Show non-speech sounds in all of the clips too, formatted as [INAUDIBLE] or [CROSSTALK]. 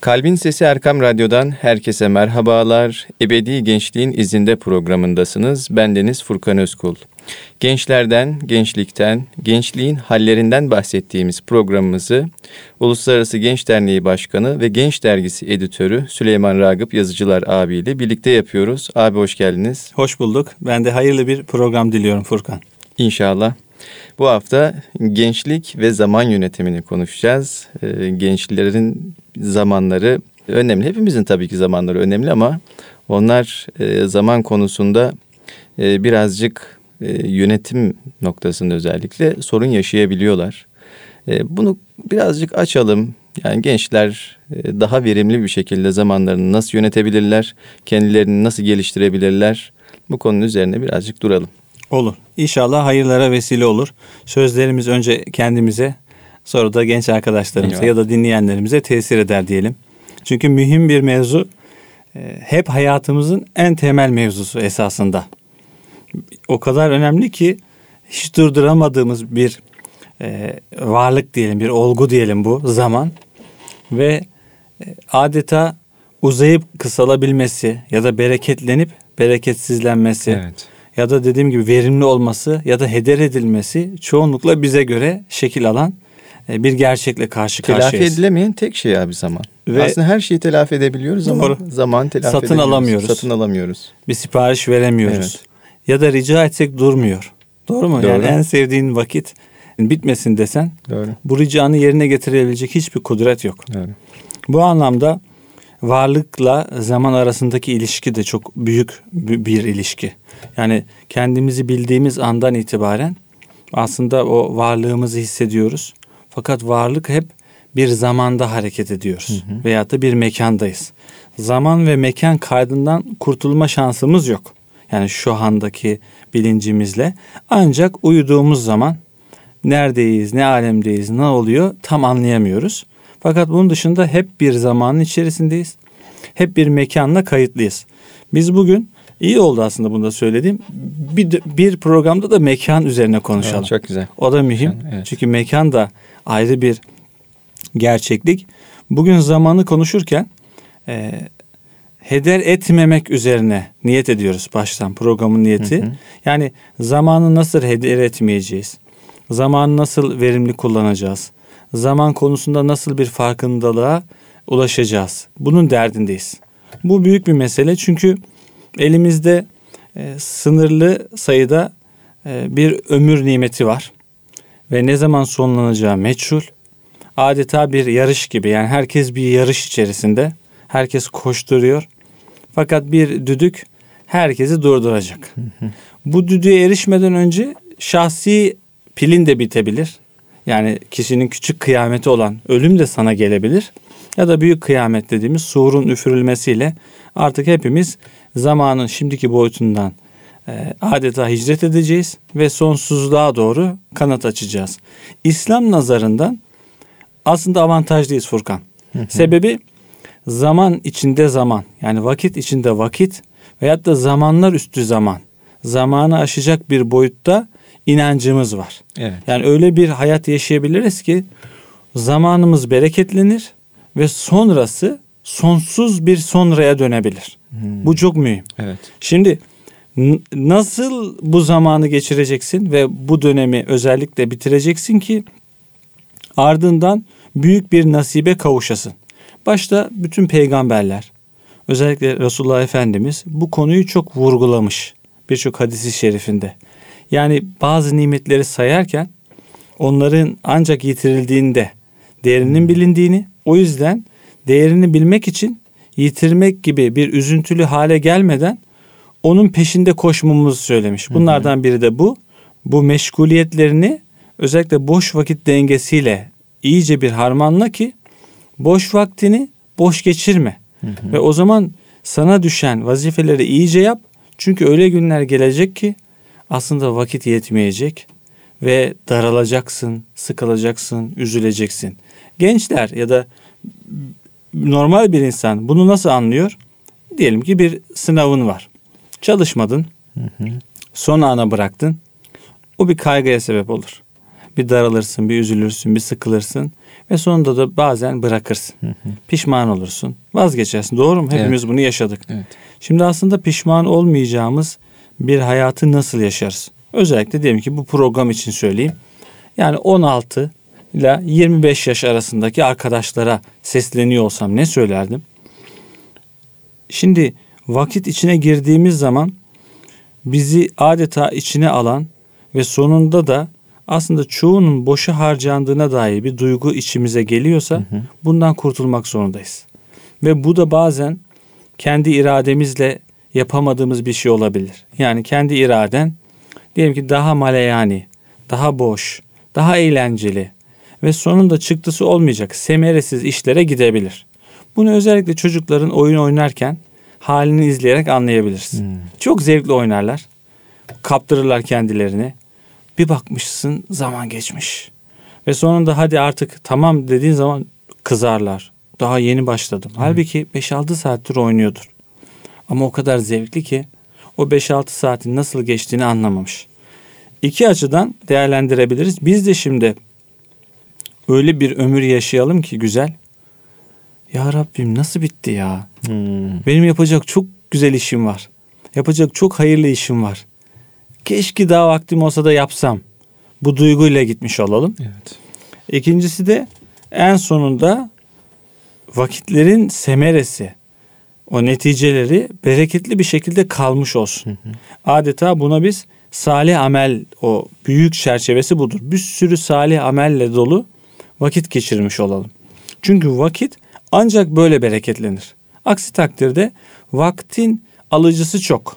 Kalbin Sesi Erkam Radyo'dan herkese merhabalar. Ebedi Gençliğin izinde programındasınız. Ben Deniz Furkan Özkul. Gençlerden, gençlikten, gençliğin hallerinden bahsettiğimiz programımızı Uluslararası Genç Derneği Başkanı ve Genç Dergisi Editörü Süleyman Ragıp Yazıcılar abiyle birlikte yapıyoruz. Abi hoş geldiniz. Hoş bulduk. Ben de hayırlı bir program diliyorum Furkan. İnşallah. Bu hafta gençlik ve zaman yönetimini konuşacağız. Ee, gençlerin zamanları önemli. Hepimizin tabii ki zamanları önemli ama onlar e, zaman konusunda e, birazcık e, yönetim noktasında özellikle sorun yaşayabiliyorlar. Bunu birazcık açalım. Yani gençler daha verimli bir şekilde zamanlarını nasıl yönetebilirler, kendilerini nasıl geliştirebilirler? Bu konunun üzerine birazcık duralım. Olur. İnşallah hayırlara vesile olur. Sözlerimiz önce kendimize sonra da genç arkadaşlarımıza ya da dinleyenlerimize tesir eder diyelim. Çünkü mühim bir mevzu e, hep hayatımızın en temel mevzusu esasında. O kadar önemli ki hiç durduramadığımız bir e, varlık diyelim, bir olgu diyelim bu zaman ve e, adeta uzayıp kısalabilmesi ya da bereketlenip bereketsizlenmesi. Evet ya da dediğim gibi verimli olması ya da heder edilmesi çoğunlukla bize göre şekil alan e, bir gerçekle karşı karşıyayız. Telafi edilemeyen tek şey abi zaman. Ve Aslında her şeyi telafi edebiliyoruz ama doğru. zaman telafi Satın alamıyoruz. Satın alamıyoruz. Bir sipariş veremiyoruz. Evet. Ya da rica etsek durmuyor. Doğru mu? Doğru. Yani en sevdiğin vakit bitmesin desen Doğru. bu ricanı yerine getirebilecek hiçbir kudret yok. Doğru. Bu anlamda varlıkla zaman arasındaki ilişki de çok büyük bir ilişki. Yani kendimizi bildiğimiz andan itibaren aslında o varlığımızı hissediyoruz. Fakat varlık hep bir zamanda hareket ediyoruz hı hı. veyahut da bir mekandayız. Zaman ve mekan kaydından kurtulma şansımız yok. Yani şu andaki bilincimizle ancak uyuduğumuz zaman neredeyiz, ne alemdeyiz, ne oluyor tam anlayamıyoruz. Fakat bunun dışında hep bir zamanın içerisindeyiz. Hep bir mekanla kayıtlıyız. Biz bugün iyi oldu aslında bunu da söylediğim. Bir, bir programda da mekan üzerine konuşalım. Evet, çok güzel. O da mühim. Evet. Çünkü mekan da ayrı bir gerçeklik. Bugün zamanı konuşurken e, heder etmemek üzerine niyet ediyoruz baştan programın niyeti. Hı hı. Yani zamanı nasıl heder etmeyeceğiz? Zamanı nasıl verimli kullanacağız? Zaman konusunda nasıl bir farkındalığa ulaşacağız? Bunun derdindeyiz. Bu büyük bir mesele çünkü elimizde e, sınırlı sayıda e, bir ömür nimeti var ve ne zaman sonlanacağı meçhul. Adeta bir yarış gibi yani herkes bir yarış içerisinde. Herkes koşturuyor. Fakat bir düdük herkesi durduracak. Bu düdüğe erişmeden önce şahsi pilin de bitebilir. Yani kişinin küçük kıyameti olan ölüm de sana gelebilir. Ya da büyük kıyamet dediğimiz surun üfürülmesiyle artık hepimiz zamanın şimdiki boyutundan e, adeta hicret edeceğiz ve sonsuzluğa doğru kanat açacağız. İslam nazarından aslında avantajlıyız Furkan. Sebebi zaman içinde zaman yani vakit içinde vakit veyahut da zamanlar üstü zaman zamanı aşacak bir boyutta inancımız var. Evet. Yani öyle bir hayat yaşayabiliriz ki zamanımız bereketlenir ve sonrası sonsuz bir sonraya dönebilir. Hmm. Bu çok mühim. Evet. Şimdi nasıl bu zamanı geçireceksin ve bu dönemi özellikle bitireceksin ki ardından büyük bir nasibe kavuşasın. Başta bütün peygamberler özellikle Resulullah Efendimiz bu konuyu çok vurgulamış birçok hadisi şerifinde. Yani bazı nimetleri sayarken onların ancak yitirildiğinde değerinin bilindiğini, o yüzden değerini bilmek için yitirmek gibi bir üzüntülü hale gelmeden onun peşinde koşmamızı söylemiş. Bunlardan biri de bu. Bu meşguliyetlerini özellikle boş vakit dengesiyle iyice bir harmanla ki boş vaktini boş geçirme. Hı hı. Ve o zaman sana düşen vazifeleri iyice yap. Çünkü öyle günler gelecek ki aslında vakit yetmeyecek ve daralacaksın, sıkılacaksın, üzüleceksin. Gençler ya da normal bir insan bunu nasıl anlıyor? Diyelim ki bir sınavın var. Çalışmadın. Hı hı. Son ana bıraktın. O bir kaygıya sebep olur. Bir daralırsın, bir üzülürsün, bir sıkılırsın ve sonunda da bazen bırakırsın. Pişman olursun, vazgeçersin. Doğru mu? Hepimiz bunu yaşadık. Evet. Şimdi aslında pişman olmayacağımız bir hayatı nasıl yaşarız? Özellikle diyelim ki bu program için söyleyeyim. Yani 16 ile 25 yaş arasındaki arkadaşlara sesleniyor olsam ne söylerdim? Şimdi vakit içine girdiğimiz zaman bizi adeta içine alan ve sonunda da aslında çoğunun boşa harcandığına dair bir duygu içimize geliyorsa bundan kurtulmak zorundayız. Ve bu da bazen kendi irademizle yapamadığımız bir şey olabilir. Yani kendi iraden diyelim ki daha maleyani, daha boş, daha eğlenceli ve sonunda çıktısı olmayacak semeresiz işlere gidebilir. Bunu özellikle çocukların oyun oynarken halini izleyerek anlayabilirsin. Çok zevkli oynarlar. Kaptırırlar kendilerini. Bir bakmışsın zaman geçmiş. Ve sonunda hadi artık tamam dediğin zaman kızarlar. Daha yeni başladım. Halbuki 5-6 saattir oynuyordur. Ama o kadar zevkli ki o 5-6 saatin nasıl geçtiğini anlamamış. İki açıdan değerlendirebiliriz. Biz de şimdi öyle bir ömür yaşayalım ki güzel. Ya Rabbim nasıl bitti ya? Hmm. Benim yapacak çok güzel işim var. Yapacak çok hayırlı işim var. Keşke daha vaktim olsa da yapsam. Bu duyguyla gitmiş olalım. Evet. İkincisi de en sonunda vakitlerin semeresi, o neticeleri bereketli bir şekilde kalmış olsun. Adeta buna biz salih amel, o büyük çerçevesi budur. Bir sürü salih amelle dolu vakit geçirmiş olalım. Çünkü vakit ancak böyle bereketlenir. Aksi takdirde vaktin alıcısı çok.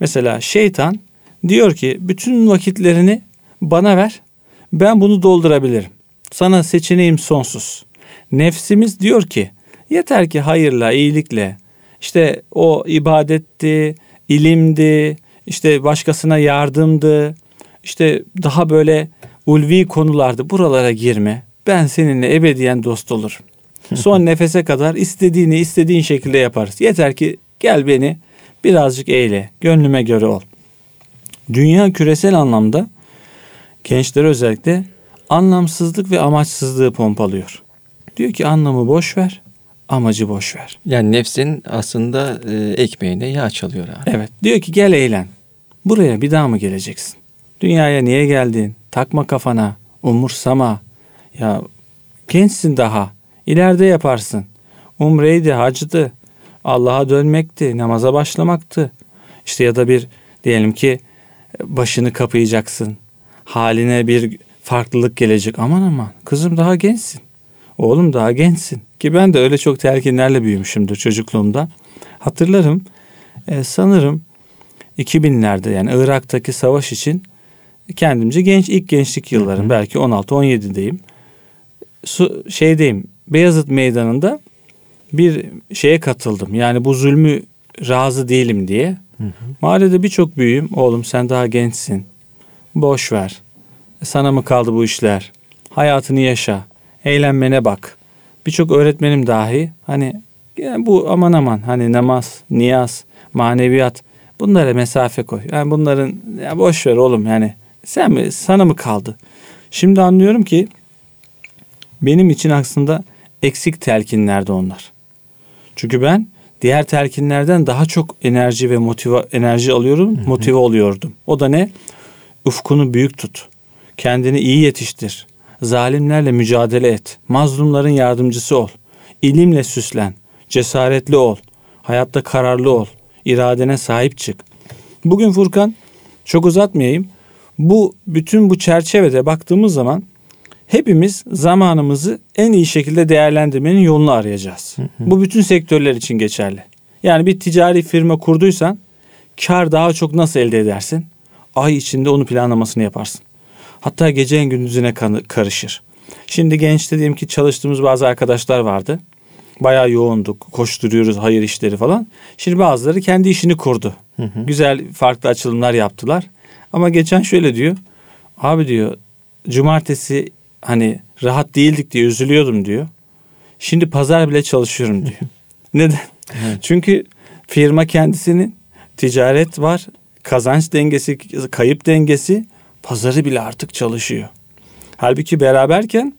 Mesela şeytan diyor ki bütün vakitlerini bana ver. Ben bunu doldurabilirim. Sana seçeneğim sonsuz. Nefsimiz diyor ki yeter ki hayırla, iyilikle, işte o ibadetti, ilimdi, işte başkasına yardımdı, işte daha böyle ulvi konulardı. Buralara girme. Ben seninle ebediyen dost olurum. [LAUGHS] Son nefese kadar istediğini istediğin şekilde yaparız. Yeter ki gel beni birazcık eyle, gönlüme göre ol. Dünya küresel anlamda gençler özellikle anlamsızlık ve amaçsızlığı pompalıyor. Diyor ki anlamı boş ver, amacı boş ver. Yani nefsin aslında e, ekmeğine yağ çalıyor abi. Evet. Diyor ki gel eğlen. Buraya bir daha mı geleceksin? Dünyaya niye geldin? Takma kafana. Umursama. Ya gençsin daha. İleride yaparsın. Umreydi, hacdı. Allah'a dönmekti, namaza başlamaktı. İşte ya da bir diyelim ki başını kapayacaksın. Haline bir farklılık gelecek. Aman aman kızım daha gençsin. Oğlum daha gençsin. Ki ben de öyle çok telkinlerle büyümüşümdür çocukluğumda. Hatırlarım e, sanırım 2000'lerde yani Irak'taki savaş için kendimce genç ilk gençlik yıllarım belki 16-17'deyim. Su, şeydeyim Beyazıt Meydanı'nda bir şeye katıldım. Yani bu zulmü razı değilim diye. Mahallede birçok büyüğüm oğlum sen daha gençsin. Boş ver. Sana mı kaldı bu işler? Hayatını yaşa. Eğlenmene bak. Birçok öğretmenim dahi hani yani bu aman aman hani namaz, niyaz, maneviyat bunlara mesafe koy. Yani bunların ya boş ver oğlum yani sen mi sana mı kaldı? Şimdi anlıyorum ki benim için aslında eksik telkinlerdi onlar. Çünkü ben diğer telkinlerden daha çok enerji ve motive enerji alıyorum, motive oluyordum. O da ne? Ufkunu büyük tut. Kendini iyi yetiştir. Zalimlerle mücadele et. Mazlumların yardımcısı ol. İlimle süslen. Cesaretli ol. Hayatta kararlı ol. İradene sahip çık. Bugün Furkan çok uzatmayayım. Bu bütün bu çerçevede baktığımız zaman hepimiz zamanımızı en iyi şekilde değerlendirmenin yolunu arayacağız. Bu bütün sektörler için geçerli. Yani bir ticari firma kurduysan kar daha çok nasıl elde edersin? Ay içinde onu planlamasını yaparsın. Hatta gecenin gündüzüne karışır. Şimdi genç dediğim ki çalıştığımız bazı arkadaşlar vardı. Bayağı yoğunduk, koşturuyoruz hayır işleri falan. Şimdi bazıları kendi işini kurdu. Güzel farklı açılımlar yaptılar. Ama geçen şöyle diyor. Abi diyor cumartesi hani rahat değildik diye üzülüyordum diyor. Şimdi pazar bile çalışıyorum diyor. [LAUGHS] Neden? Çünkü firma kendisinin ticaret var, kazanç dengesi, kayıp dengesi, pazarı bile artık çalışıyor. Halbuki beraberken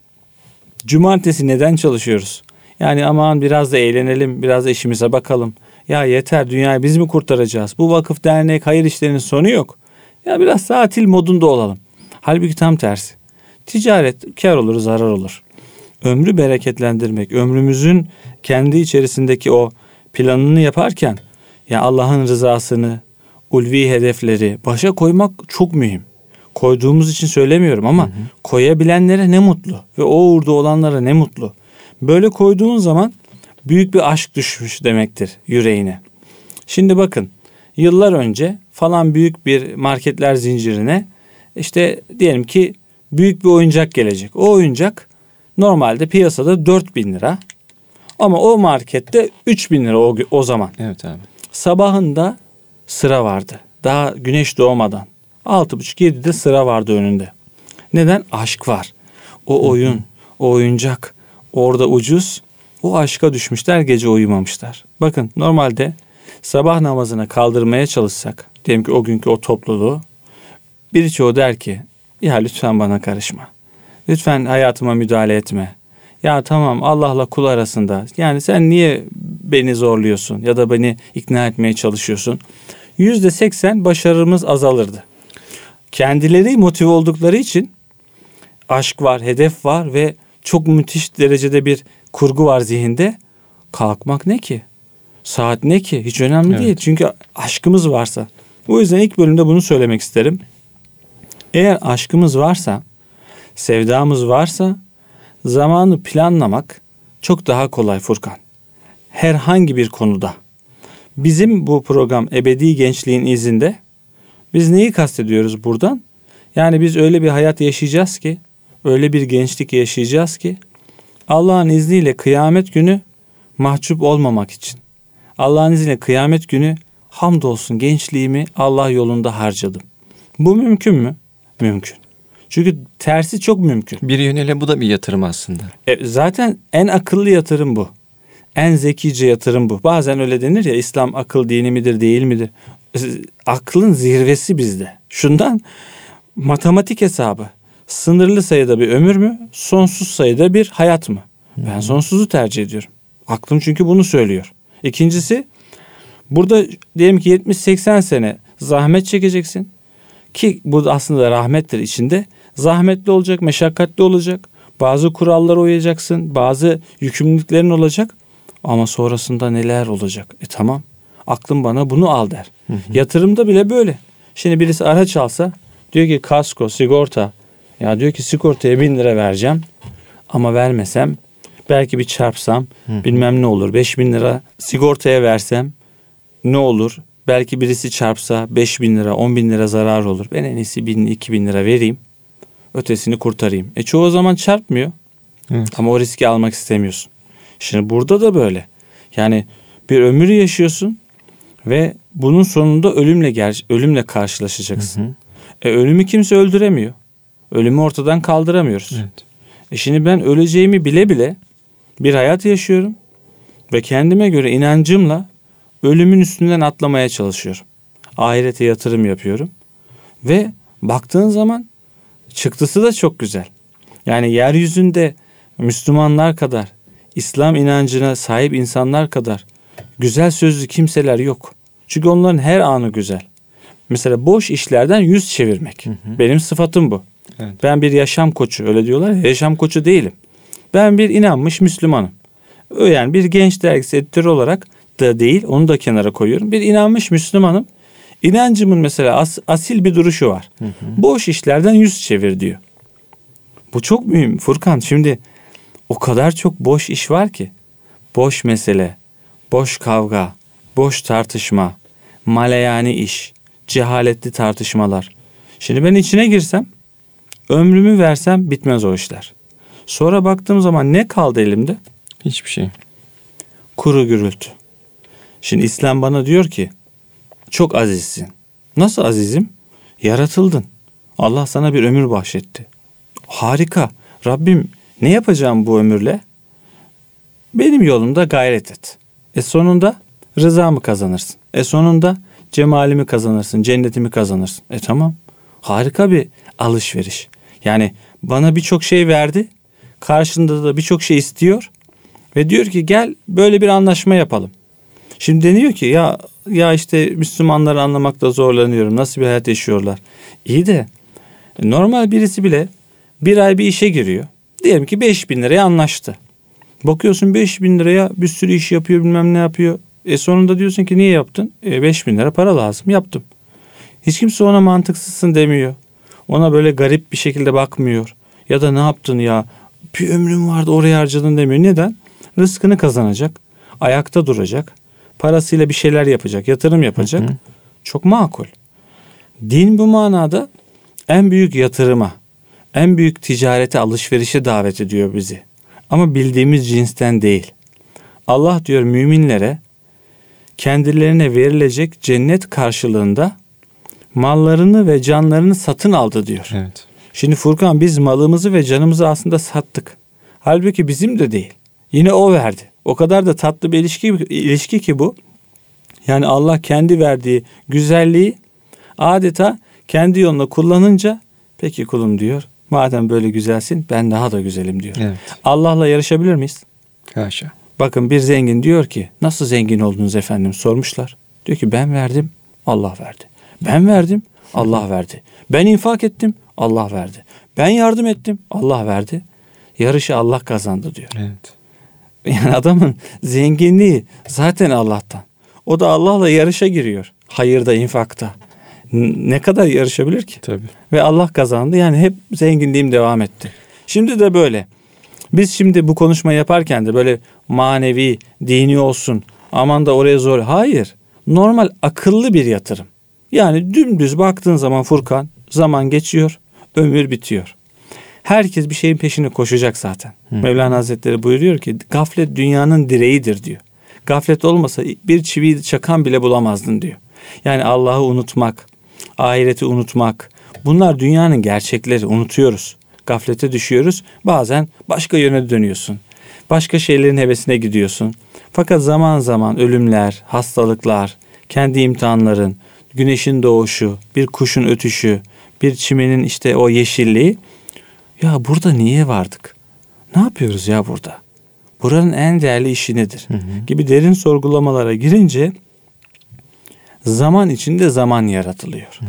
cumartesi neden çalışıyoruz? Yani aman biraz da eğlenelim, biraz da işimize bakalım. Ya yeter dünyayı biz mi kurtaracağız? Bu vakıf dernek hayır işlerinin sonu yok. Ya biraz tatil modunda olalım. Halbuki tam tersi. Ticaret kar olur zarar olur. Ömrü bereketlendirmek, ömrümüzün kendi içerisindeki o planını yaparken ya Allah'ın rızasını, ulvi hedefleri başa koymak çok mühim. Koyduğumuz için söylemiyorum ama hı hı. koyabilenlere ne mutlu ve o uğurda olanlara ne mutlu. Böyle koyduğun zaman büyük bir aşk düşmüş demektir yüreğine. Şimdi bakın yıllar önce falan büyük bir marketler zincirine işte diyelim ki büyük bir oyuncak gelecek. O oyuncak normalde piyasada 4 bin lira ama o markette 3 bin lira o, o zaman. Evet abi. Sabahında sıra vardı. Daha güneş doğmadan. 6.30-7'de sıra vardı önünde. Neden? Aşk var. O oyun, o oyuncak orada ucuz. O aşka düşmüşler gece uyumamışlar. Bakın normalde sabah namazına kaldırmaya çalışsak diyelim ki o günkü o topluluğu birçoğu der ki ya lütfen bana karışma. Lütfen hayatıma müdahale etme. Ya tamam Allah'la kul arasında. Yani sen niye beni zorluyorsun ya da beni ikna etmeye çalışıyorsun? Yüzde seksen başarımız azalırdı. Kendileri motive oldukları için aşk var, hedef var ve çok müthiş derecede bir kurgu var zihinde. Kalkmak ne ki? Saat ne ki? Hiç önemli evet. değil. Çünkü aşkımız varsa. O yüzden ilk bölümde bunu söylemek isterim. Eğer aşkımız varsa, sevdamız varsa zamanı planlamak çok daha kolay Furkan. Herhangi bir konuda. Bizim bu program Ebedi Gençliğin izinde biz neyi kastediyoruz buradan? Yani biz öyle bir hayat yaşayacağız ki, öyle bir gençlik yaşayacağız ki Allah'ın izniyle kıyamet günü mahcup olmamak için. Allah'ın izniyle kıyamet günü hamdolsun gençliğimi Allah yolunda harcadım. Bu mümkün mü? Mümkün. Çünkü tersi çok mümkün. Bir yönüyle bu da bir yatırım aslında. E, zaten en akıllı yatırım bu. En zekice yatırım bu. Bazen öyle denir ya İslam akıl dini midir değil midir? Aklın zirvesi bizde. Şundan matematik hesabı. Sınırlı sayıda bir ömür mü? Sonsuz sayıda bir hayat mı? Ben sonsuzu tercih ediyorum. Aklım çünkü bunu söylüyor. İkincisi burada diyelim ki 70-80 sene zahmet çekeceksin. Ki bu aslında rahmettir içinde. Zahmetli olacak, meşakkatli olacak. Bazı kurallara uyacaksın. Bazı yükümlülüklerin olacak. Ama sonrasında neler olacak? E tamam. Aklım bana bunu al der. Hı hı. Yatırımda bile böyle. Şimdi birisi araç alsa diyor ki kasko, sigorta. Ya diyor ki sigortaya bin lira vereceğim. Ama vermesem belki bir çarpsam hı bilmem ne olur. Beş bin lira sigortaya versem ne olur? Belki birisi çarpsa 5 bin lira 10 bin lira zarar olur. Ben en iyisi 1000 2000 lira vereyim. Ötesini kurtarayım. E çoğu zaman çarpmıyor. Evet. Ama o riski almak istemiyorsun. Şimdi burada da böyle. Yani bir ömür yaşıyorsun ve bunun sonunda ölümle ger ölümle karşılaşacaksın. Hı hı. E ölümü kimse öldüremiyor. Ölümü ortadan kaldıramıyoruz. Evet. E şimdi ben öleceğimi bile bile bir hayat yaşıyorum ve kendime göre inancımla ölümün üstünden atlamaya çalışıyorum. Ahirete yatırım yapıyorum. Ve baktığın zaman çıktısı da çok güzel. Yani yeryüzünde Müslümanlar kadar, İslam inancına sahip insanlar kadar güzel sözlü kimseler yok. Çünkü onların her anı güzel. Mesela boş işlerden yüz çevirmek. Hı hı. Benim sıfatım bu. Evet. Ben bir yaşam koçu öyle diyorlar ya yaşam koçu değilim. Ben bir inanmış Müslümanım. Yani bir genç dergisi editörü olarak da değil onu da kenara koyuyorum. Bir inanmış Müslümanım. İnancımın mesela as, asil bir duruşu var. Hı hı. Boş işlerden yüz çevir diyor. Bu çok mühim Furkan. Şimdi o kadar çok boş iş var ki. Boş mesele, boş kavga, boş tartışma, maleyani iş, cehaletli tartışmalar. Şimdi ben içine girsem, ömrümü versem bitmez o işler. Sonra baktığım zaman ne kaldı elimde? Hiçbir şey. Kuru gürültü. Şimdi İslam bana diyor ki çok azizsin. Nasıl azizim? Yaratıldın. Allah sana bir ömür bahşetti. Harika. Rabbim ne yapacağım bu ömürle? Benim yolumda gayret et. E sonunda rızamı kazanırsın. E sonunda cemalimi kazanırsın, cennetimi kazanırsın. E tamam. Harika bir alışveriş. Yani bana birçok şey verdi. Karşında da birçok şey istiyor. Ve diyor ki gel böyle bir anlaşma yapalım. Şimdi deniyor ki ya ya işte Müslümanları anlamakta zorlanıyorum. Nasıl bir hayat yaşıyorlar? İyi de normal birisi bile bir ay bir işe giriyor. Diyelim ki 5 bin liraya anlaştı. Bakıyorsun 5 bin liraya bir sürü iş yapıyor bilmem ne yapıyor. E sonunda diyorsun ki niye yaptın? E 5 bin lira para lazım yaptım. Hiç kimse ona mantıksızsın demiyor. Ona böyle garip bir şekilde bakmıyor. Ya da ne yaptın ya bir ömrüm vardı oraya harcadın demiyor. Neden? Rızkını kazanacak. Ayakta duracak. Parasıyla bir şeyler yapacak. Yatırım yapacak. Hı hı. Çok makul. Din bu manada en büyük yatırıma, en büyük ticarete, alışverişe davet ediyor bizi. Ama bildiğimiz cinsten değil. Allah diyor müminlere kendilerine verilecek cennet karşılığında mallarını ve canlarını satın aldı diyor. Evet. Şimdi Furkan biz malımızı ve canımızı aslında sattık. Halbuki bizim de değil. Yine o verdi. O kadar da tatlı bir ilişki, ilişki ki bu. Yani Allah kendi verdiği güzelliği adeta kendi yoluna kullanınca peki kulum diyor. Madem böyle güzelsin ben daha da güzelim diyor. Evet. Allah'la yarışabilir miyiz? Haşa. Bakın bir zengin diyor ki nasıl zengin oldunuz efendim sormuşlar. Diyor ki ben verdim Allah verdi. Ben verdim Allah verdi. Ben infak ettim Allah verdi. Ben yardım ettim Allah verdi. Yarışı Allah kazandı diyor. Evet. Yani adamın zenginliği zaten Allah'tan. O da Allah'la yarışa giriyor. Hayırda, infakta. Ne kadar yarışabilir ki? Tabii. Ve Allah kazandı. Yani hep zenginliğim devam etti. Şimdi de böyle. Biz şimdi bu konuşma yaparken de böyle manevi, dini olsun. Aman da oraya zor. Hayır. Normal akıllı bir yatırım. Yani dümdüz baktığın zaman Furkan zaman geçiyor, ömür bitiyor. Herkes bir şeyin peşine koşacak zaten. Hı. Mevlana Hazretleri buyuruyor ki gaflet dünyanın direğidir diyor. Gaflet olmasa bir çiviyi çakan bile bulamazdın diyor. Yani Allah'ı unutmak, ahireti unutmak. Bunlar dünyanın gerçekleri unutuyoruz. Gaflete düşüyoruz. Bazen başka yöne dönüyorsun. Başka şeylerin hevesine gidiyorsun. Fakat zaman zaman ölümler, hastalıklar, kendi imtihanların, güneşin doğuşu, bir kuşun ötüşü, bir çimenin işte o yeşilliği. Ya burada niye vardık? Ne yapıyoruz ya burada? Buranın en değerli işi nedir? Hı hı. Gibi derin sorgulamalara girince zaman içinde zaman yaratılıyor. Hı.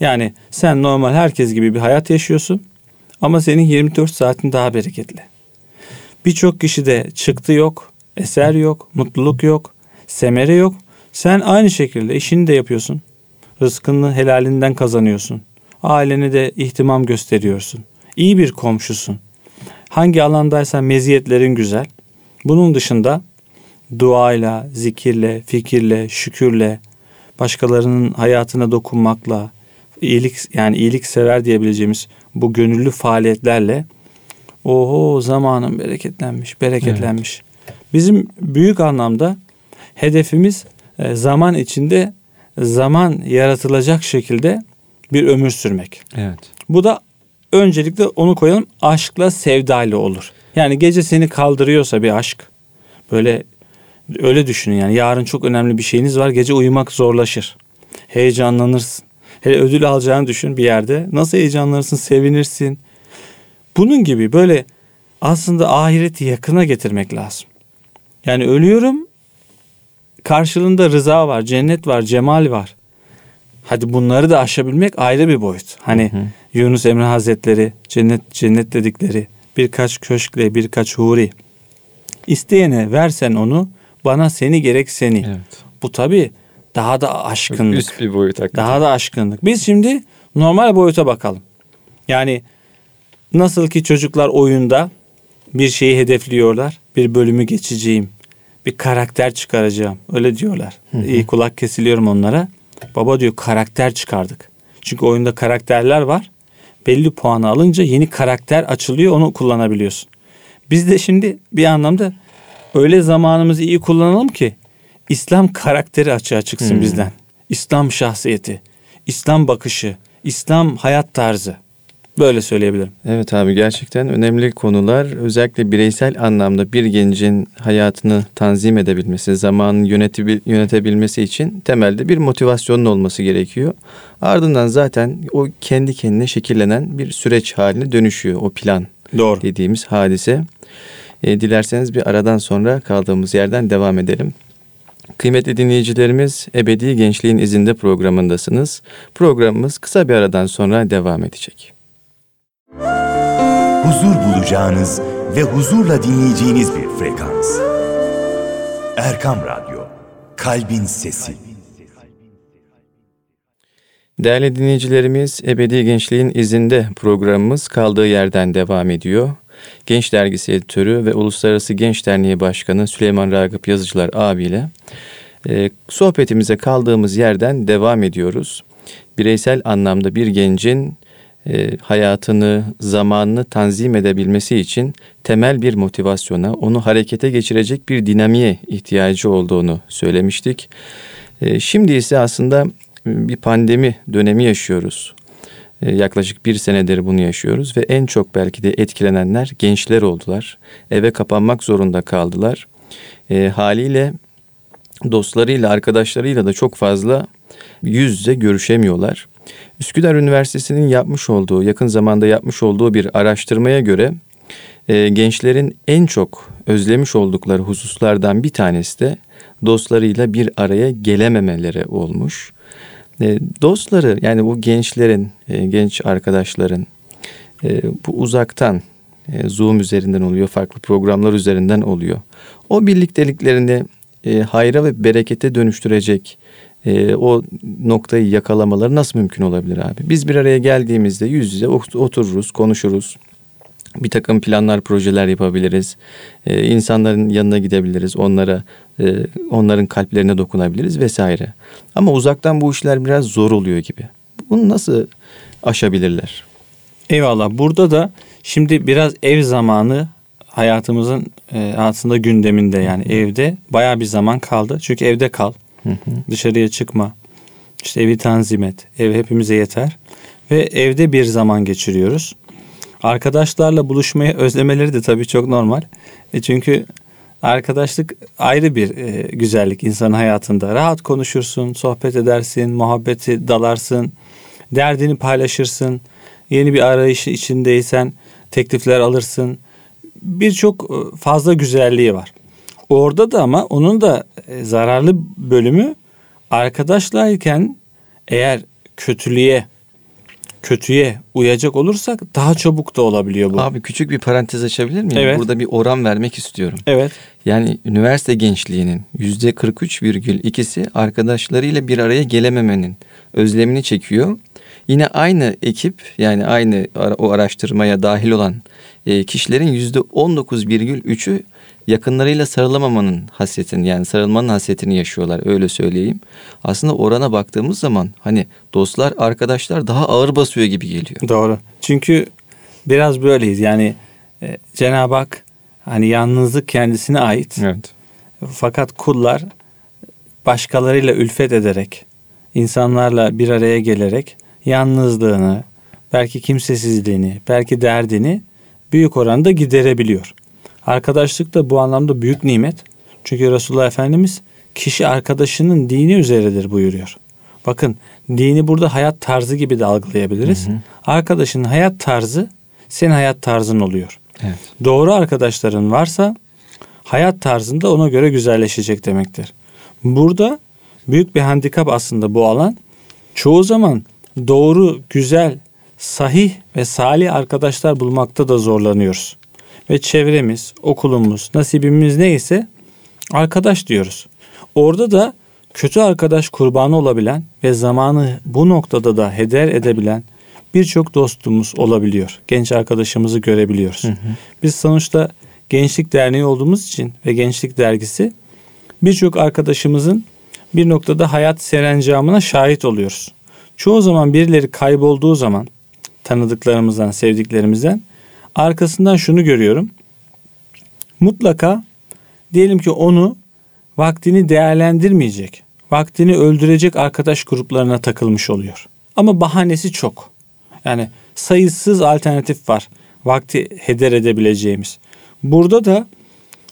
Yani sen normal herkes gibi bir hayat yaşıyorsun ama senin 24 saatin daha bereketli. Birçok kişide çıktı yok, eser yok, mutluluk yok, semere yok. Sen aynı şekilde işini de yapıyorsun. Rızkını helalinden kazanıyorsun. Ailene de ihtimam gösteriyorsun. İyi bir komşusun. Hangi alandaysan meziyetlerin güzel. Bunun dışında duayla, zikirle, fikirle, şükürle, başkalarının hayatına dokunmakla, iyilik yani iyilik sever diyebileceğimiz bu gönüllü faaliyetlerle oho zamanın bereketlenmiş, bereketlenmiş. Evet. Bizim büyük anlamda hedefimiz e, zaman içinde zaman yaratılacak şekilde bir ömür sürmek. Evet. Bu da öncelikle onu koyalım aşkla sevdayla olur. Yani gece seni kaldırıyorsa bir aşk böyle öyle düşünün yani yarın çok önemli bir şeyiniz var gece uyumak zorlaşır. Heyecanlanırsın. Hele ödül alacağını düşün bir yerde. Nasıl heyecanlanırsın, sevinirsin. Bunun gibi böyle aslında ahireti yakına getirmek lazım. Yani ölüyorum karşılığında rıza var, cennet var, cemal var. Hadi bunları da aşabilmek ayrı bir boyut. Hani hı hı. Yunus Emre Hazretleri cennet cennet dedikleri birkaç köşkle birkaç huri isteyene versen onu bana seni gerek seni. Evet. Bu tabi daha da aşkınlık. Üst bir boyut hakikaten. Daha da aşkınlık. Biz şimdi normal boyuta bakalım. Yani nasıl ki çocuklar oyunda bir şeyi hedefliyorlar. Bir bölümü geçeceğim. Bir karakter çıkaracağım. Öyle diyorlar. Hı hı. İyi kulak kesiliyorum onlara. Baba diyor karakter çıkardık. Çünkü oyunda karakterler var. Belli puanı alınca yeni karakter açılıyor onu kullanabiliyorsun. Biz de şimdi bir anlamda öyle zamanımızı iyi kullanalım ki İslam karakteri açığa çıksın hmm. bizden. İslam şahsiyeti, İslam bakışı, İslam hayat tarzı. Böyle söyleyebilirim. Evet abi gerçekten önemli konular. Özellikle bireysel anlamda bir gencin hayatını tanzim edebilmesi, zamanını yönetebil yönetebilmesi için temelde bir motivasyonun olması gerekiyor. Ardından zaten o kendi kendine şekillenen bir süreç haline dönüşüyor o plan Doğru. dediğimiz hadise. E, dilerseniz bir aradan sonra kaldığımız yerden devam edelim. Kıymetli dinleyicilerimiz Ebedi Gençliğin İzinde programındasınız. Programımız kısa bir aradan sonra devam edecek. Huzur bulacağınız ve huzurla dinleyeceğiniz bir frekans. Erkam Radyo, Kalbin Sesi. Değerli dinleyicilerimiz, Ebedi Gençliğin izinde programımız kaldığı yerden devam ediyor. Genç Dergisi Editörü ve Uluslararası Genç Derneği Başkanı Süleyman Ragıp Yazıcılar abiyle e, sohbetimize kaldığımız yerden devam ediyoruz. Bireysel anlamda bir gencin e, hayatını, zamanını tanzim edebilmesi için temel bir motivasyona, onu harekete geçirecek bir dinamiğe ihtiyacı olduğunu söylemiştik. E, şimdi ise aslında bir pandemi dönemi yaşıyoruz. E, yaklaşık bir senedir bunu yaşıyoruz ve en çok belki de etkilenenler gençler oldular. Eve kapanmak zorunda kaldılar. E, haliyle dostlarıyla, arkadaşlarıyla da çok fazla yüz yüze görüşemiyorlar. Üsküdar Üniversitesi'nin yapmış olduğu, yakın zamanda yapmış olduğu bir araştırmaya göre e, gençlerin en çok özlemiş oldukları hususlardan bir tanesi de dostlarıyla bir araya gelememeleri olmuş. E, dostları yani bu gençlerin, e, genç arkadaşların e, bu uzaktan Zoom üzerinden oluyor, farklı programlar üzerinden oluyor. O birlikteliklerini hayra ve berekete dönüştürecek o noktayı yakalamaları nasıl mümkün olabilir abi? Biz bir araya geldiğimizde yüz yüze otururuz, konuşuruz. Bir takım planlar, projeler yapabiliriz. İnsanların yanına gidebiliriz. Onlara, e, onların kalplerine dokunabiliriz vesaire. Ama uzaktan bu işler biraz zor oluyor gibi. Bunu nasıl aşabilirler? Eyvallah. Burada da şimdi biraz ev zamanı hayatımızın e, aslında gündeminde yani evde baya bir zaman kaldı. Çünkü evde kal. Hı hı. Dışarıya çıkma. İşte evi tanzim et. Ev hepimize yeter. Ve evde bir zaman geçiriyoruz. Arkadaşlarla buluşmayı özlemeleri de tabii çok normal. E çünkü arkadaşlık ayrı bir e, güzellik insan hayatında. Rahat konuşursun, sohbet edersin, muhabbeti dalarsın, derdini paylaşırsın. Yeni bir arayış içindeysen teklifler alırsın. Birçok e, fazla güzelliği var. Orada da ama onun da e, zararlı bölümü arkadaşlarken eğer kötülüğe kötüye uyacak olursak daha çabuk da olabiliyor bu. Abi küçük bir parantez açabilir miyim? Evet. Burada bir oran vermek istiyorum. Evet. Yani üniversite gençliğinin yüzde 43,2'si arkadaşlarıyla bir araya gelememenin özlemini çekiyor. Yine aynı ekip yani aynı o araştırmaya dahil olan e, kişilerin yüzde 19,3'ü yakınlarıyla sarılamamanın hasretini yani sarılmanın hasretini yaşıyorlar öyle söyleyeyim. Aslında orana baktığımız zaman hani dostlar arkadaşlar daha ağır basıyor gibi geliyor. Doğru. Çünkü biraz böyleyiz yani e, Cenab-ı Hak hani yalnızlık kendisine ait. Evet. Fakat kullar başkalarıyla ülfet ederek insanlarla bir araya gelerek yalnızlığını belki kimsesizliğini belki derdini büyük oranda giderebiliyor. Arkadaşlık da bu anlamda büyük nimet. Çünkü Resulullah Efendimiz kişi arkadaşının dini üzeredir buyuruyor. Bakın dini burada hayat tarzı gibi de algılayabiliriz. Hı hı. Arkadaşının hayat tarzı senin hayat tarzın oluyor. Evet. Doğru arkadaşların varsa hayat tarzında ona göre güzelleşecek demektir. Burada büyük bir handikap aslında bu alan. Çoğu zaman doğru, güzel, sahih ve salih arkadaşlar bulmakta da zorlanıyoruz ve çevremiz, okulumuz, nasibimiz neyse arkadaş diyoruz. Orada da kötü arkadaş kurbanı olabilen ve zamanı bu noktada da heder edebilen birçok dostumuz olabiliyor. Genç arkadaşımızı görebiliyoruz. Hı hı. Biz sonuçta Gençlik Derneği olduğumuz için ve Gençlik Dergisi birçok arkadaşımızın bir noktada hayat serencamına şahit oluyoruz. Çoğu zaman birileri kaybolduğu zaman tanıdıklarımızdan, sevdiklerimizden arkasından şunu görüyorum. Mutlaka diyelim ki onu vaktini değerlendirmeyecek, vaktini öldürecek arkadaş gruplarına takılmış oluyor. Ama bahanesi çok. Yani sayısız alternatif var vakti heder edebileceğimiz. Burada da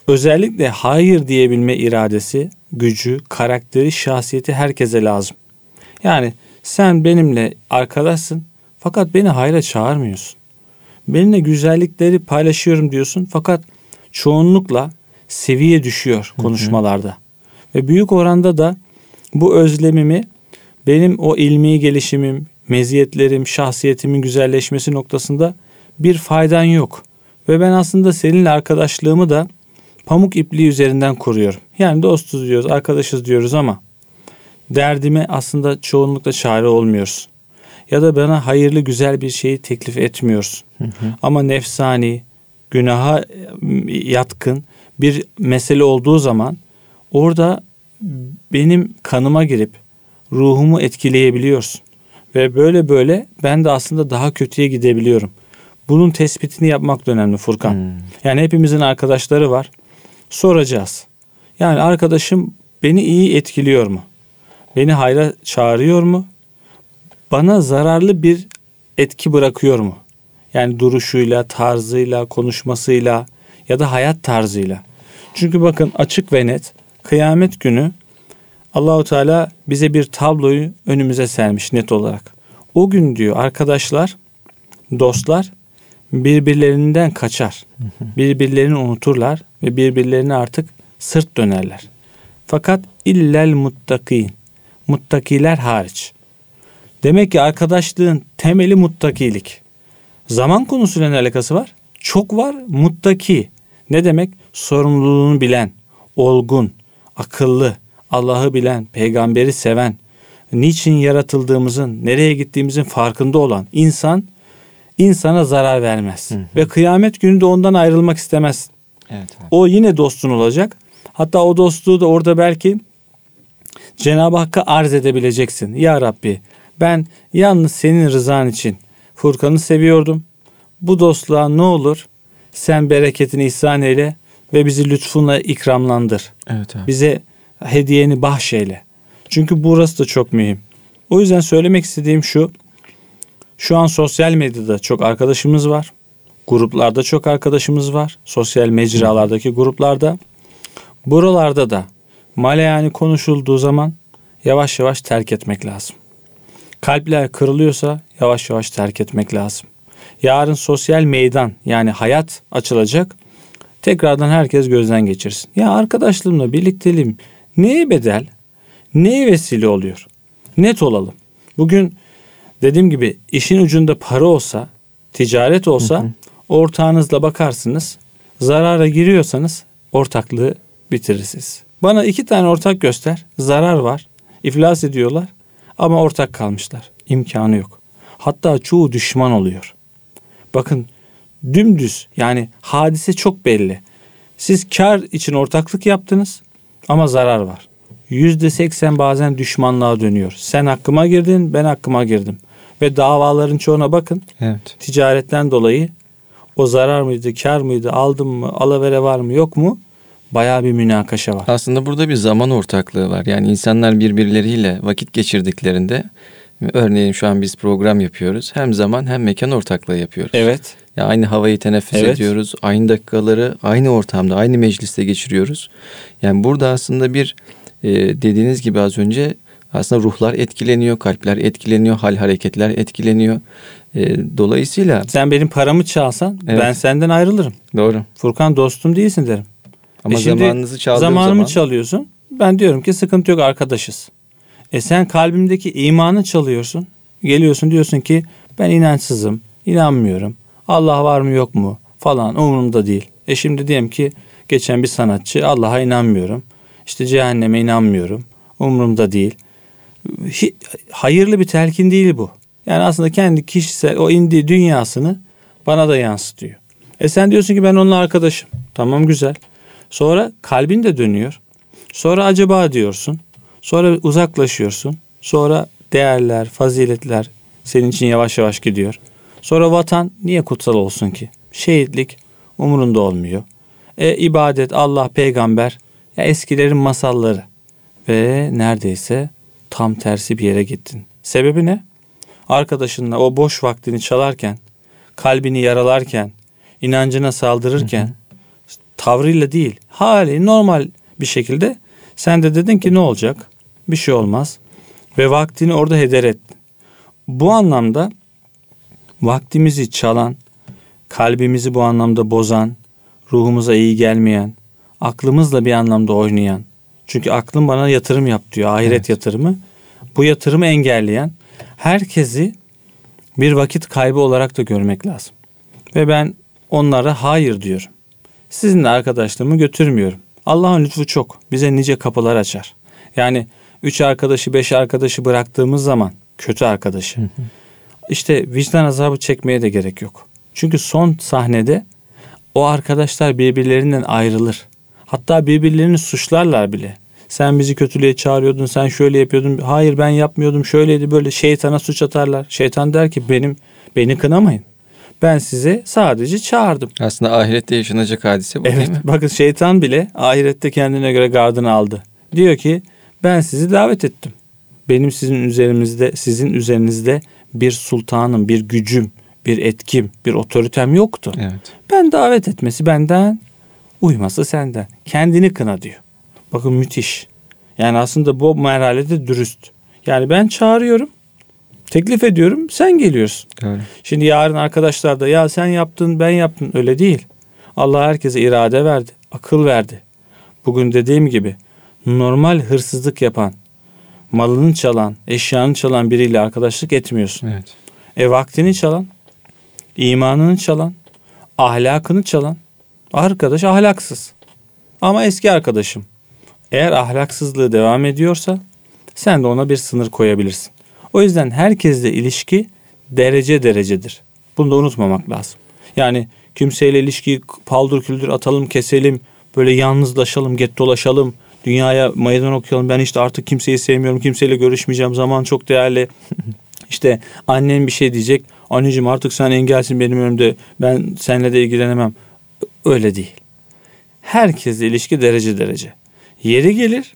özellikle hayır diyebilme iradesi, gücü, karakteri, şahsiyeti herkese lazım. Yani sen benimle arkadaşsın fakat beni hayra çağırmıyorsun. Benimle güzellikleri paylaşıyorum diyorsun fakat çoğunlukla seviye düşüyor konuşmalarda. Ve büyük oranda da bu özlemimi benim o ilmi gelişimim, meziyetlerim, şahsiyetimin güzelleşmesi noktasında bir faydan yok. Ve ben aslında seninle arkadaşlığımı da pamuk ipliği üzerinden kuruyorum. Yani dostuz diyoruz, arkadaşız diyoruz ama derdime aslında çoğunlukla çare olmuyoruz. Ya da bana hayırlı güzel bir şeyi teklif etmiyorsun. Ama nefsani, günaha yatkın bir mesele olduğu zaman orada benim kanıma girip ruhumu etkileyebiliyorsun. Ve böyle böyle ben de aslında daha kötüye gidebiliyorum. Bunun tespitini yapmak da önemli Furkan. Hmm. Yani hepimizin arkadaşları var. Soracağız. Yani arkadaşım beni iyi etkiliyor mu? Beni hayra çağırıyor mu? Bana zararlı bir etki bırakıyor mu? Yani duruşuyla, tarzıyla, konuşmasıyla ya da hayat tarzıyla. Çünkü bakın açık ve net kıyamet günü Allahu Teala bize bir tabloyu önümüze sermiş net olarak. O gün diyor arkadaşlar, dostlar birbirlerinden kaçar. Birbirlerini unuturlar ve birbirlerine artık sırt dönerler. Fakat illel muttakin. Muttakiler hariç. Demek ki arkadaşlığın temeli muttakilik. Zaman konusuyla ne alakası var? Çok var muttaki. Ne demek? Sorumluluğunu bilen, olgun, akıllı, Allah'ı bilen, peygamberi seven, niçin yaratıldığımızın, nereye gittiğimizin farkında olan insan insana zarar vermez. Hı hı. Ve kıyamet günü de ondan ayrılmak istemez. Evet, evet. O yine dostun olacak. Hatta o dostluğu da orada belki Cenab-ı Hakk'a arz edebileceksin. Ya Rabbi ben yalnız senin rızan için Furkan'ı seviyordum. Bu dostluğa ne olur sen bereketini ihsan eyle ve bizi lütfunla ikramlandır. Evet, evet. Bize hediyeni bahşeyle. Çünkü burası da çok mühim. O yüzden söylemek istediğim şu. Şu an sosyal medyada çok arkadaşımız var. Gruplarda çok arkadaşımız var. Sosyal mecralardaki gruplarda. Buralarda da maleyani konuşulduğu zaman yavaş yavaş terk etmek lazım. Kalpler kırılıyorsa yavaş yavaş terk etmek lazım. Yarın sosyal meydan yani hayat açılacak. Tekrardan herkes gözden geçirsin. Ya arkadaşlığımla birlikteliğim neye bedel? Neye vesile oluyor? Net olalım. Bugün dediğim gibi işin ucunda para olsa, ticaret olsa hı hı. ortağınızla bakarsınız. Zarara giriyorsanız ortaklığı bitirirsiniz. Bana iki tane ortak göster. Zarar var. İflas ediyorlar. Ama ortak kalmışlar. İmkanı yok. Hatta çoğu düşman oluyor. Bakın dümdüz yani hadise çok belli. Siz kar için ortaklık yaptınız ama zarar var. Yüzde seksen bazen düşmanlığa dönüyor. Sen hakkıma girdin, ben hakkıma girdim. Ve davaların çoğuna bakın. Evet. Ticaretten dolayı o zarar mıydı, kar mıydı, aldım mı, alavere var mı, yok mu? Bayağı bir münakaşa var. Aslında burada bir zaman ortaklığı var. Yani insanlar birbirleriyle vakit geçirdiklerinde örneğin şu an biz program yapıyoruz. Hem zaman hem mekan ortaklığı yapıyoruz. Evet. Ya aynı havayı teneffüs evet. ediyoruz. Aynı dakikaları aynı ortamda, aynı mecliste geçiriyoruz. Yani burada aslında bir e, dediğiniz gibi az önce aslında ruhlar etkileniyor, kalpler etkileniyor, hal hareketler etkileniyor. E, dolayısıyla sen benim paramı çalsan evet. ben senden ayrılırım. Doğru. Furkan dostum değilsin derim. Ama e zamanınızı çaldığım zamanımı zaman... çalıyorsun. Ben diyorum ki sıkıntı yok arkadaşız. E sen kalbimdeki imanı çalıyorsun. Geliyorsun diyorsun ki ben inançsızım, inanmıyorum. Allah var mı yok mu falan umurumda değil. E şimdi diyelim ki geçen bir sanatçı Allah'a inanmıyorum. İşte cehenneme inanmıyorum. Umurumda değil. Hayırlı bir telkin değil bu. Yani aslında kendi kişisel o indiği dünyasını bana da yansıtıyor. E sen diyorsun ki ben onunla arkadaşım. Tamam güzel. Sonra kalbin de dönüyor. Sonra acaba diyorsun. Sonra uzaklaşıyorsun. Sonra değerler, faziletler senin için yavaş yavaş gidiyor. Sonra vatan niye kutsal olsun ki? Şehitlik umurunda olmuyor. E ibadet, Allah, peygamber ya eskilerin masalları ve neredeyse tam tersi bir yere gittin. Sebebi ne? arkadaşınla o boş vaktini çalarken, kalbini yaralarken, inancına saldırırken tavrıyla değil, hali normal bir şekilde sen de dedin ki ne olacak? Bir şey olmaz. Ve vaktini orada heder et. Bu anlamda vaktimizi çalan, kalbimizi bu anlamda bozan, ruhumuza iyi gelmeyen, aklımızla bir anlamda oynayan. Çünkü aklım bana yatırım yap diyor, ahiret Evet. yatırımı. Bu yatırımı engelleyen herkesi bir vakit kaybı olarak da görmek lazım. Ve ben onlara hayır diyorum. Sizinle arkadaşlığımı götürmüyorum. Allah'ın lütfu çok. Bize nice kapılar açar. Yani üç arkadaşı, beş arkadaşı bıraktığımız zaman kötü arkadaşı. işte vicdan azabı çekmeye de gerek yok. Çünkü son sahnede o arkadaşlar birbirlerinden ayrılır. Hatta birbirlerini suçlarlar bile. Sen bizi kötülüğe çağırıyordun, sen şöyle yapıyordun. Hayır ben yapmıyordum, şöyleydi böyle. Şeytana suç atarlar. Şeytan der ki benim beni kınamayın. Ben size sadece çağırdım. Aslında ahirette yaşanacak hadise bu Evet değil mi? bakın şeytan bile ahirette kendine göre gardını aldı. Diyor ki ben sizi davet ettim. Benim sizin üzerimizde sizin üzerinizde bir sultanım, bir gücüm, bir etkim, bir otoritem yoktu. Evet. Ben davet etmesi benden, uyması senden. Kendini kına diyor. Bakın müthiş. Yani aslında bu merhalede dürüst. Yani ben çağırıyorum, teklif ediyorum, sen geliyorsun. Doğru. Şimdi yarın arkadaşlar da ya sen yaptın ben yaptım öyle değil. Allah herkese irade verdi, akıl verdi. Bugün dediğim gibi normal hırsızlık yapan, malını çalan, eşyanı çalan biriyle arkadaşlık etmiyorsun. Evet. E vaktini çalan, imanını çalan, ahlakını çalan arkadaş ahlaksız. Ama eski arkadaşım. Eğer ahlaksızlığı devam ediyorsa sen de ona bir sınır koyabilirsin. O yüzden herkesle ilişki derece derecedir. Bunu da unutmamak lazım. Yani kimseyle ilişkiyi paldır küldür atalım keselim. Böyle yalnızlaşalım, get dolaşalım. Dünyaya meydan okuyalım. Ben işte artık kimseyi sevmiyorum. Kimseyle görüşmeyeceğim. Zaman çok değerli. [LAUGHS] İşte annem bir şey diyecek. Anneciğim artık sen engelsin benim önümde. Ben seninle de ilgilenemem. Öyle değil. Herkesle ilişki derece derece. Yeri gelir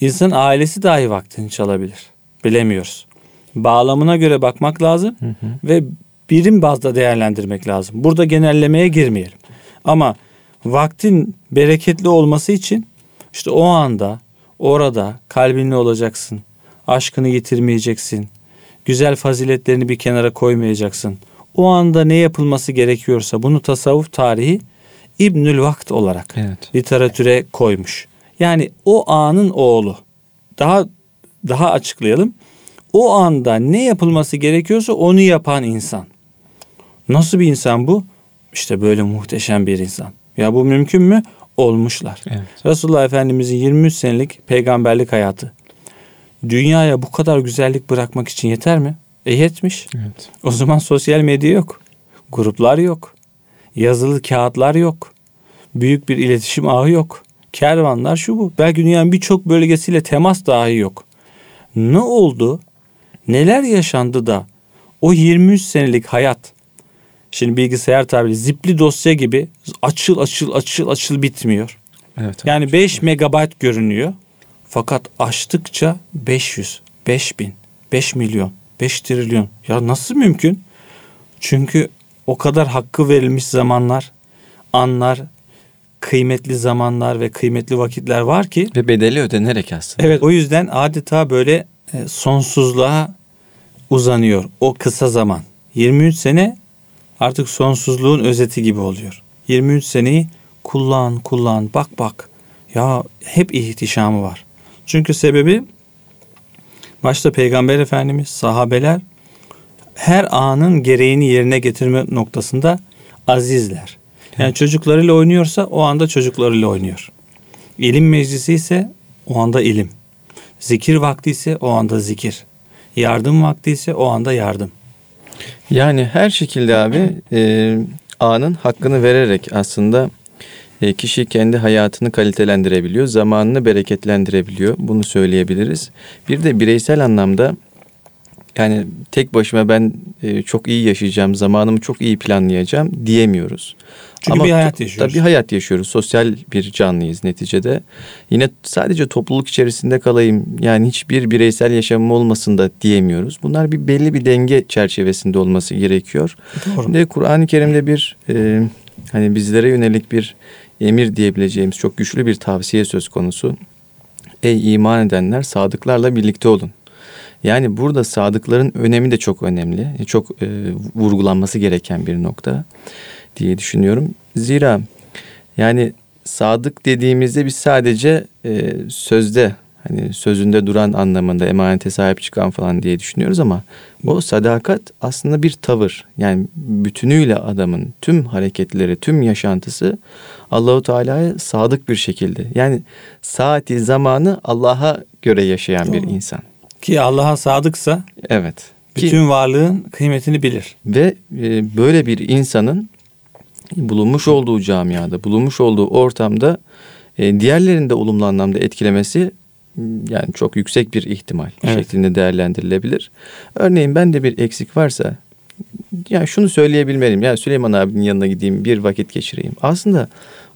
insan ailesi dahi vaktini çalabilir. Bilemiyoruz. Bağlamına göre bakmak lazım ve birim bazda değerlendirmek lazım. Burada genellemeye girmeyelim. Ama vaktin bereketli olması için işte o anda orada kalbinle olacaksın. Aşkını yitirmeyeceksin. Güzel faziletlerini bir kenara koymayacaksın. O anda ne yapılması gerekiyorsa bunu tasavvuf tarihi İbnül Vakt olarak Evet. literatüre koymuş. Yani o anın oğlu. Daha daha açıklayalım. O anda ne yapılması gerekiyorsa onu yapan insan. Nasıl bir insan bu? İşte böyle muhteşem bir insan. Ya bu mümkün mü? Olmuşlar. Evet. Resulullah Efendimizin 23 senelik peygamberlik hayatı. Dünyaya bu kadar güzellik bırakmak için yeter mi? E yetmiş. Evet. O zaman sosyal medya yok. Gruplar yok. Yazılı kağıtlar yok. Büyük bir iletişim ağı yok. Kervanlar şu bu. Belki dünyanın birçok bölgesiyle temas dahi yok. Ne oldu? Neler yaşandı da o 23 senelik hayat şimdi bilgisayar tabiri zipli dosya gibi açıl açıl açıl açıl bitmiyor. Evet. Yani 5 megabayt görünüyor. Fakat açtıkça 500, 5000, 5 milyon, 5 trilyon. Ya nasıl mümkün? Çünkü o kadar hakkı verilmiş zamanlar, anlar, kıymetli zamanlar ve kıymetli vakitler var ki Ve bedeli ödenerek aslında. Evet o yüzden adeta böyle e, sonsuzluğa uzanıyor o kısa zaman. 23 sene artık sonsuzluğun özeti gibi oluyor. 23 seneyi kullan kullan bak bak ya hep ihtişamı var. Çünkü sebebi başta Peygamber Efendimiz, sahabeler her anın gereğini yerine getirme noktasında azizler. Yani çocuklarıyla oynuyorsa o anda çocuklarıyla oynuyor. İlim meclisi ise o anda ilim. Zikir vakti ise o anda zikir. Yardım vakti ise o anda yardım. Yani her şekilde abi e, anın hakkını vererek aslında e, kişi kendi hayatını kalitelendirebiliyor, zamanını bereketlendirebiliyor. Bunu söyleyebiliriz. Bir de bireysel anlamda Yani tek başıma ben e, çok iyi yaşayacağım, zamanımı çok iyi planlayacağım diyemiyoruz. Çünkü bir hayat yaşıyoruz. Tabii hayat yaşıyoruz. Sosyal bir canlıyız neticede. Yine sadece topluluk içerisinde kalayım. Yani hiçbir bireysel yaşamım olmasın da diyemiyoruz. Bunlar bir belli bir denge çerçevesinde olması gerekiyor. Doğru. De Kur'an-ı Kerim'de bir e, hani bizlere yönelik bir emir diyebileceğimiz çok güçlü bir tavsiye söz konusu. Ey iman edenler sadıklarla birlikte olun. Yani burada sadıkların önemi de çok önemli. Çok e, vurgulanması gereken bir nokta diye düşünüyorum. Zira yani sadık dediğimizde biz sadece e, sözde hani sözünde duran anlamında emanete sahip çıkan falan diye düşünüyoruz ama o sadakat aslında bir tavır. Yani bütünüyle adamın tüm hareketleri, tüm yaşantısı Allahu Teala'ya sadık bir şekilde. Yani saati, zamanı Allah'a göre yaşayan bir Doğru. insan. Ki Allah'a sadıksa Evet. Ki- bütün varlığın kıymetini bilir. ve e, böyle bir insanın bulunmuş olduğu camiada, bulunmuş olduğu ortamda e, diğerlerini de olumlu anlamda etkilemesi yani çok yüksek bir ihtimal Evet. şeklinde değerlendirilebilir. Örneğin ben de bir eksik varsa yani şunu söyleyebilmeliyim. Yani Süleyman abinin yanına gideyim bir vakit geçireyim. Aslında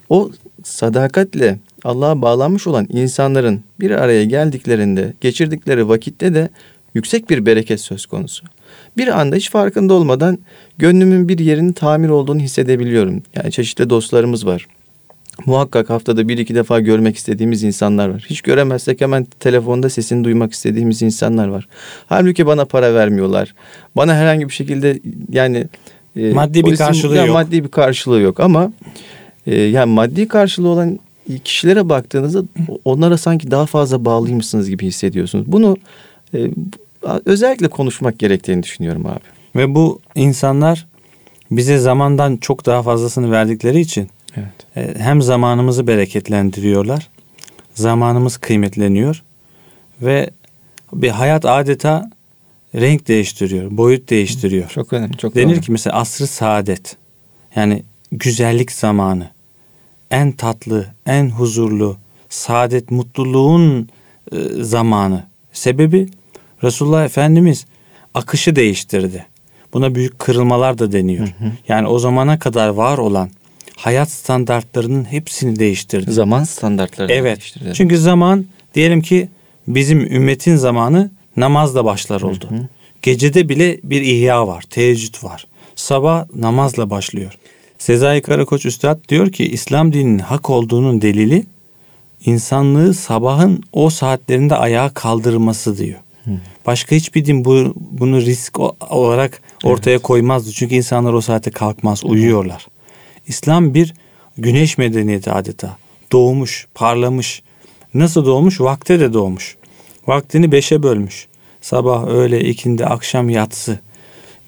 o sadakatle Allah'a bağlanmış olan insanların bir araya geldiklerinde geçirdikleri vakitte de yüksek bir bereket söz konusu. Bir anda hiç farkında olmadan gönlümün bir yerinin tamir olduğunu hissedebiliyorum. Yani çeşitli dostlarımız var. Muhakkak haftada bir iki defa görmek istediğimiz insanlar var. Hiç göremezsek hemen telefonda sesini duymak istediğimiz insanlar var. Halbuki bana para vermiyorlar. Bana herhangi bir şekilde yani e, Maddi bir karşılığı yok. Maddi bir karşılığı yok ama e, yani maddi karşılığı olan kişilere baktığınızda onlara sanki daha fazla bağlıymışsınız gibi hissediyorsunuz. Bunu e, özellikle konuşmak gerektiğini düşünüyorum abi. Ve bu insanlar bize zamandan çok daha fazlasını verdikleri için Evet. e, hem zamanımızı bereketlendiriyorlar. Zamanımız kıymetleniyor ve bir hayat adeta renk değiştiriyor, boyut değiştiriyor. Çok önemli. Çok Denir doğru. ki mesela asrı saadet. Yani güzellik zamanı. En tatlı, en huzurlu, saadet, mutluluğun e, zamanı. Sebebi Resulullah Efendimiz akışı değiştirdi. Buna büyük kırılmalar da deniyor. Yani o zamana kadar var olan hayat standartlarının hepsini değiştirdi. zaman standartlarını Evet. değiştirdi. Çünkü zaman diyelim ki bizim ümmetin zamanı namazla başlar oldu. Gecede bile bir ihya var, teheccüd var. Sabah namazla başlıyor. Sezai Karakoç Üstad diyor ki İslam dininin hak olduğunun delili insanlığı sabahın o saatlerinde ayağa kaldırması diyor. Başka hiçbir din bu, bunu risk olarak ortaya koymazdı. Çünkü insanlar o saate kalkmaz, uyuyorlar. İslam bir güneş medeniyeti adeta. Doğmuş, parlamış. Nasıl doğmuş? Vakte de doğmuş. Vaktini beşe bölmüş. Sabah, öğle, ikindi, akşam, yatsı.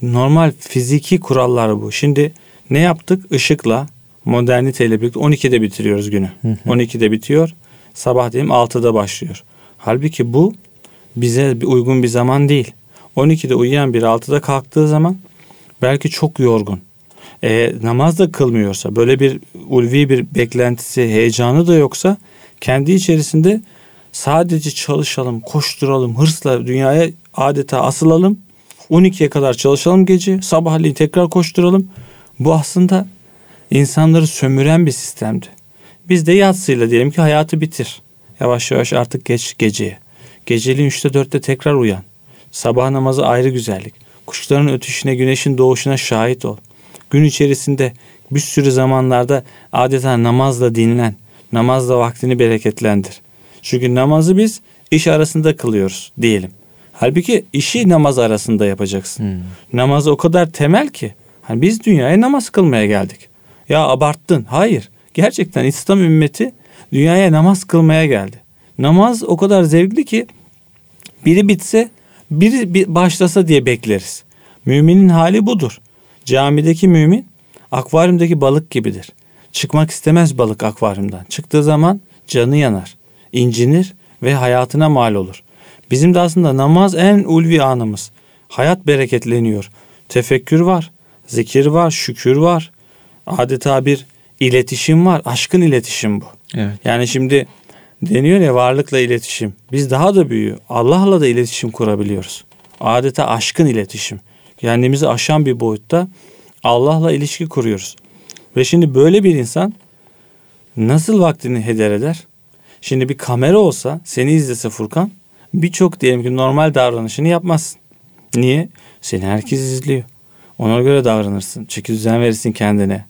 Normal fiziki kurallar bu. Şimdi ne yaptık? Işıkla, moderniteyle birlikte 12'de bitiriyoruz günü. 12'de bitiyor. Sabah diyelim 6'da başlıyor. Halbuki bu bize uygun bir zaman değil. 12'de uyuyan bir 6'da kalktığı zaman belki çok yorgun. E, namaz da kılmıyorsa böyle bir ulvi bir beklentisi heyecanı da yoksa kendi içerisinde sadece çalışalım koşturalım hırsla dünyaya adeta asılalım 12'ye kadar çalışalım gece sabahleyin tekrar koşturalım bu aslında insanları sömüren bir sistemdi. Biz de yatsıyla diyelim ki hayatı bitir. Yavaş yavaş artık geç geceye. Geceliğin 3'te 4'te tekrar uyan. Sabah namazı ayrı güzellik. Kuşların ötüşüne, güneşin doğuşuna şahit ol. Gün içerisinde bir sürü zamanlarda adeta namazla dinlen. Namazla vaktini bereketlendir. Çünkü namazı biz iş arasında kılıyoruz diyelim. Halbuki işi namaz arasında yapacaksın. Namaz o kadar temel ki. Hani biz dünyaya namaz kılmaya geldik. Ya abarttın. Hayır. Gerçekten İslam ümmeti dünyaya namaz kılmaya geldi. Namaz o kadar zevkli ki biri bitse biri bir başlasa diye bekleriz. Müminin hali budur. Camideki mümin akvaryumdaki balık gibidir. Çıkmak istemez balık akvaryumdan. Çıktığı zaman canı yanar, incinir ve hayatına mal olur. Bizim de aslında namaz en ulvi anımız. Hayat bereketleniyor. Tefekkür var, zikir var, şükür var. Adeta bir iletişim var. Aşkın iletişim bu. Evet. Yani şimdi deniyor ya varlıkla iletişim. Biz daha da büyüyor. Allah'la da iletişim kurabiliyoruz. Adeta aşkın iletişim. Kendimizi aşan bir boyutta Allah'la ilişki kuruyoruz. Ve şimdi böyle bir insan nasıl vaktini heder eder? Şimdi bir kamera olsa seni izlese Furkan birçok diyelim ki normal davranışını yapmazsın. Niye? Seni herkes izliyor. Ona göre davranırsın. Çeki düzen verirsin kendine.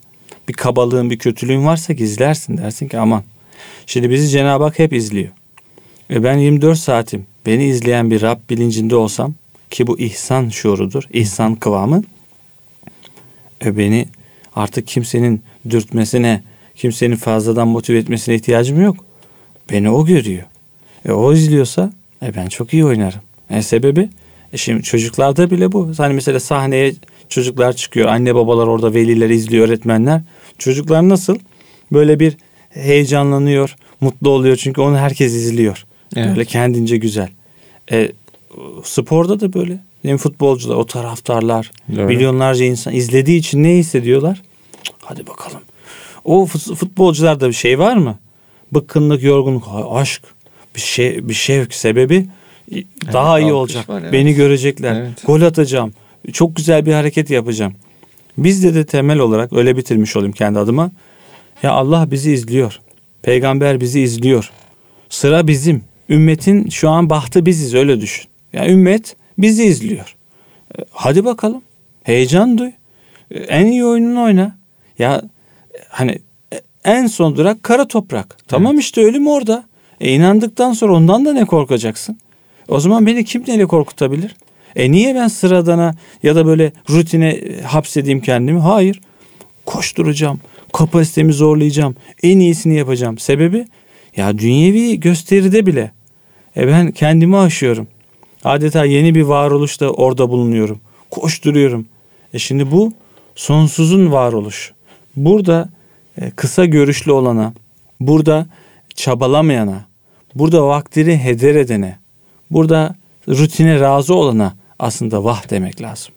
Bir kabalığın, bir kötülüğün varsa gizlersin. Dersin ki aman. Şimdi bizi Cenab-ı Hak hep izliyor. Ve ben 24 saatim beni izleyen bir Rab bilincinde olsam ki bu ihsan şuurudur, ihsan kıvamı. E beni artık kimsenin dürtmesine, kimsenin fazladan motive etmesine ihtiyacım yok. Beni o görüyor. E o izliyorsa e ben çok iyi oynarım. E sebebi? E şimdi çocuklarda bile bu. Hani mesela sahneye çocuklar çıkıyor. Anne babalar orada veliler izliyor, öğretmenler. Çocuklar nasıl? Böyle bir heyecanlanıyor, mutlu oluyor çünkü onu herkes izliyor. Evet. Böyle kendince güzel. E, sporda da böyle. Yani futbolcular, o taraftarlar, Doğru. milyonlarca insan izlediği için ne hissediyorlar? Hadi bakalım. O futbolcularda bir şey var mı? Bıkkınlık, yorgunluk, aşk, bir şey bir şevk sebebi daha evet, iyi olacak. Var, evet. Beni görecekler. Evet. Gol atacağım. Çok güzel bir hareket yapacağım. Bizde de temel olarak öyle bitirmiş olayım kendi adıma. Ya Allah bizi izliyor. Peygamber bizi izliyor. Sıra bizim. Ümmetin şu an bahtı biziz öyle düşün. Ya ümmet bizi izliyor. E, hadi bakalım. Heyecan duy. E, en iyi oyununu oyna. Ya hani e, en son durak kara toprak. Tamam evet. işte ölüm orada. E inandıktan sonra ondan da ne korkacaksın? O zaman beni kim neyle korkutabilir? E niye ben sıradana ya da böyle rutine hapsedeyim kendimi? Hayır. Koşturacağım. Kapasitemi zorlayacağım. En iyisini yapacağım. Sebebi ya dünyevi gösteride bile e ben kendimi aşıyorum. Adeta yeni bir varoluşta orada bulunuyorum. Koşturuyorum. E şimdi bu sonsuzun varoluş. Burada e, kısa görüşlü olana, burada çabalamayana, burada vaktini heder edene, burada rutine razı olana aslında vah demek lazım.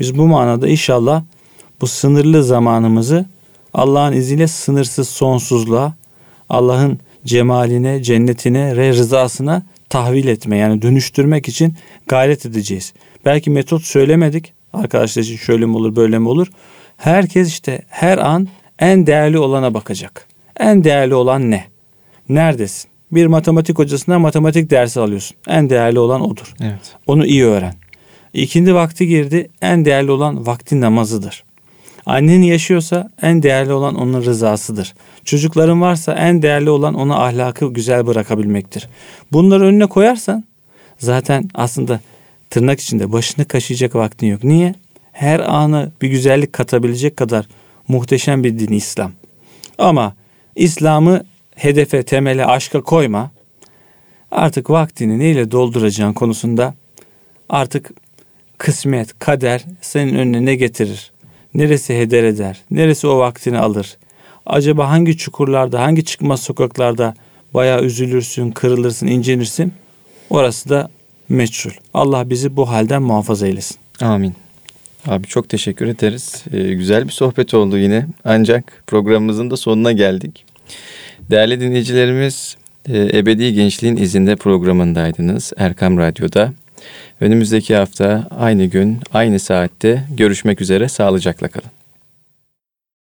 Biz bu manada inşallah bu sınırlı zamanımızı Allah'ın izniyle sınırsız sonsuzluğa, Allah'ın cemaline, cennetine rızasına tahvil etme yani dönüştürmek için gayret edeceğiz. Belki metot söylemedik. Arkadaşlar için şöyle mi olur böyle mi olur. Herkes işte her an en değerli olana bakacak. En değerli olan ne? Neredesin? Bir matematik hocasından matematik dersi alıyorsun. En değerli olan odur. Evet. Onu iyi öğren. İkindi vakti girdi. En değerli olan vakti namazıdır. Annen yaşıyorsa en değerli olan onun rızasıdır. Çocukların varsa en değerli olan ona ahlakı güzel bırakabilmektir. Bunları önüne koyarsan zaten aslında tırnak içinde başını kaşıyacak vaktin yok. Niye? Her anı bir güzellik katabilecek kadar muhteşem bir din İslam. Ama İslam'ı hedefe, temele, aşka koyma. Artık vaktini neyle dolduracağın konusunda artık kısmet, kader senin önüne ne getirir? Neresi heder eder? Neresi o vaktini alır? Acaba hangi çukurlarda, hangi çıkmaz sokaklarda bayağı üzülürsün, kırılırsın, incinirsin? Orası da meçhul. Allah bizi bu halden muhafaza eylesin. Amin. Abi çok teşekkür ederiz. Ee, güzel bir sohbet oldu yine. Ancak programımızın da sonuna geldik. Değerli dinleyicilerimiz, e, Ebedi Gençliğin izinde programındaydınız Erkam Radyo'da. Önümüzdeki hafta aynı gün, aynı saatte görüşmek üzere. Sağlıcakla kalın.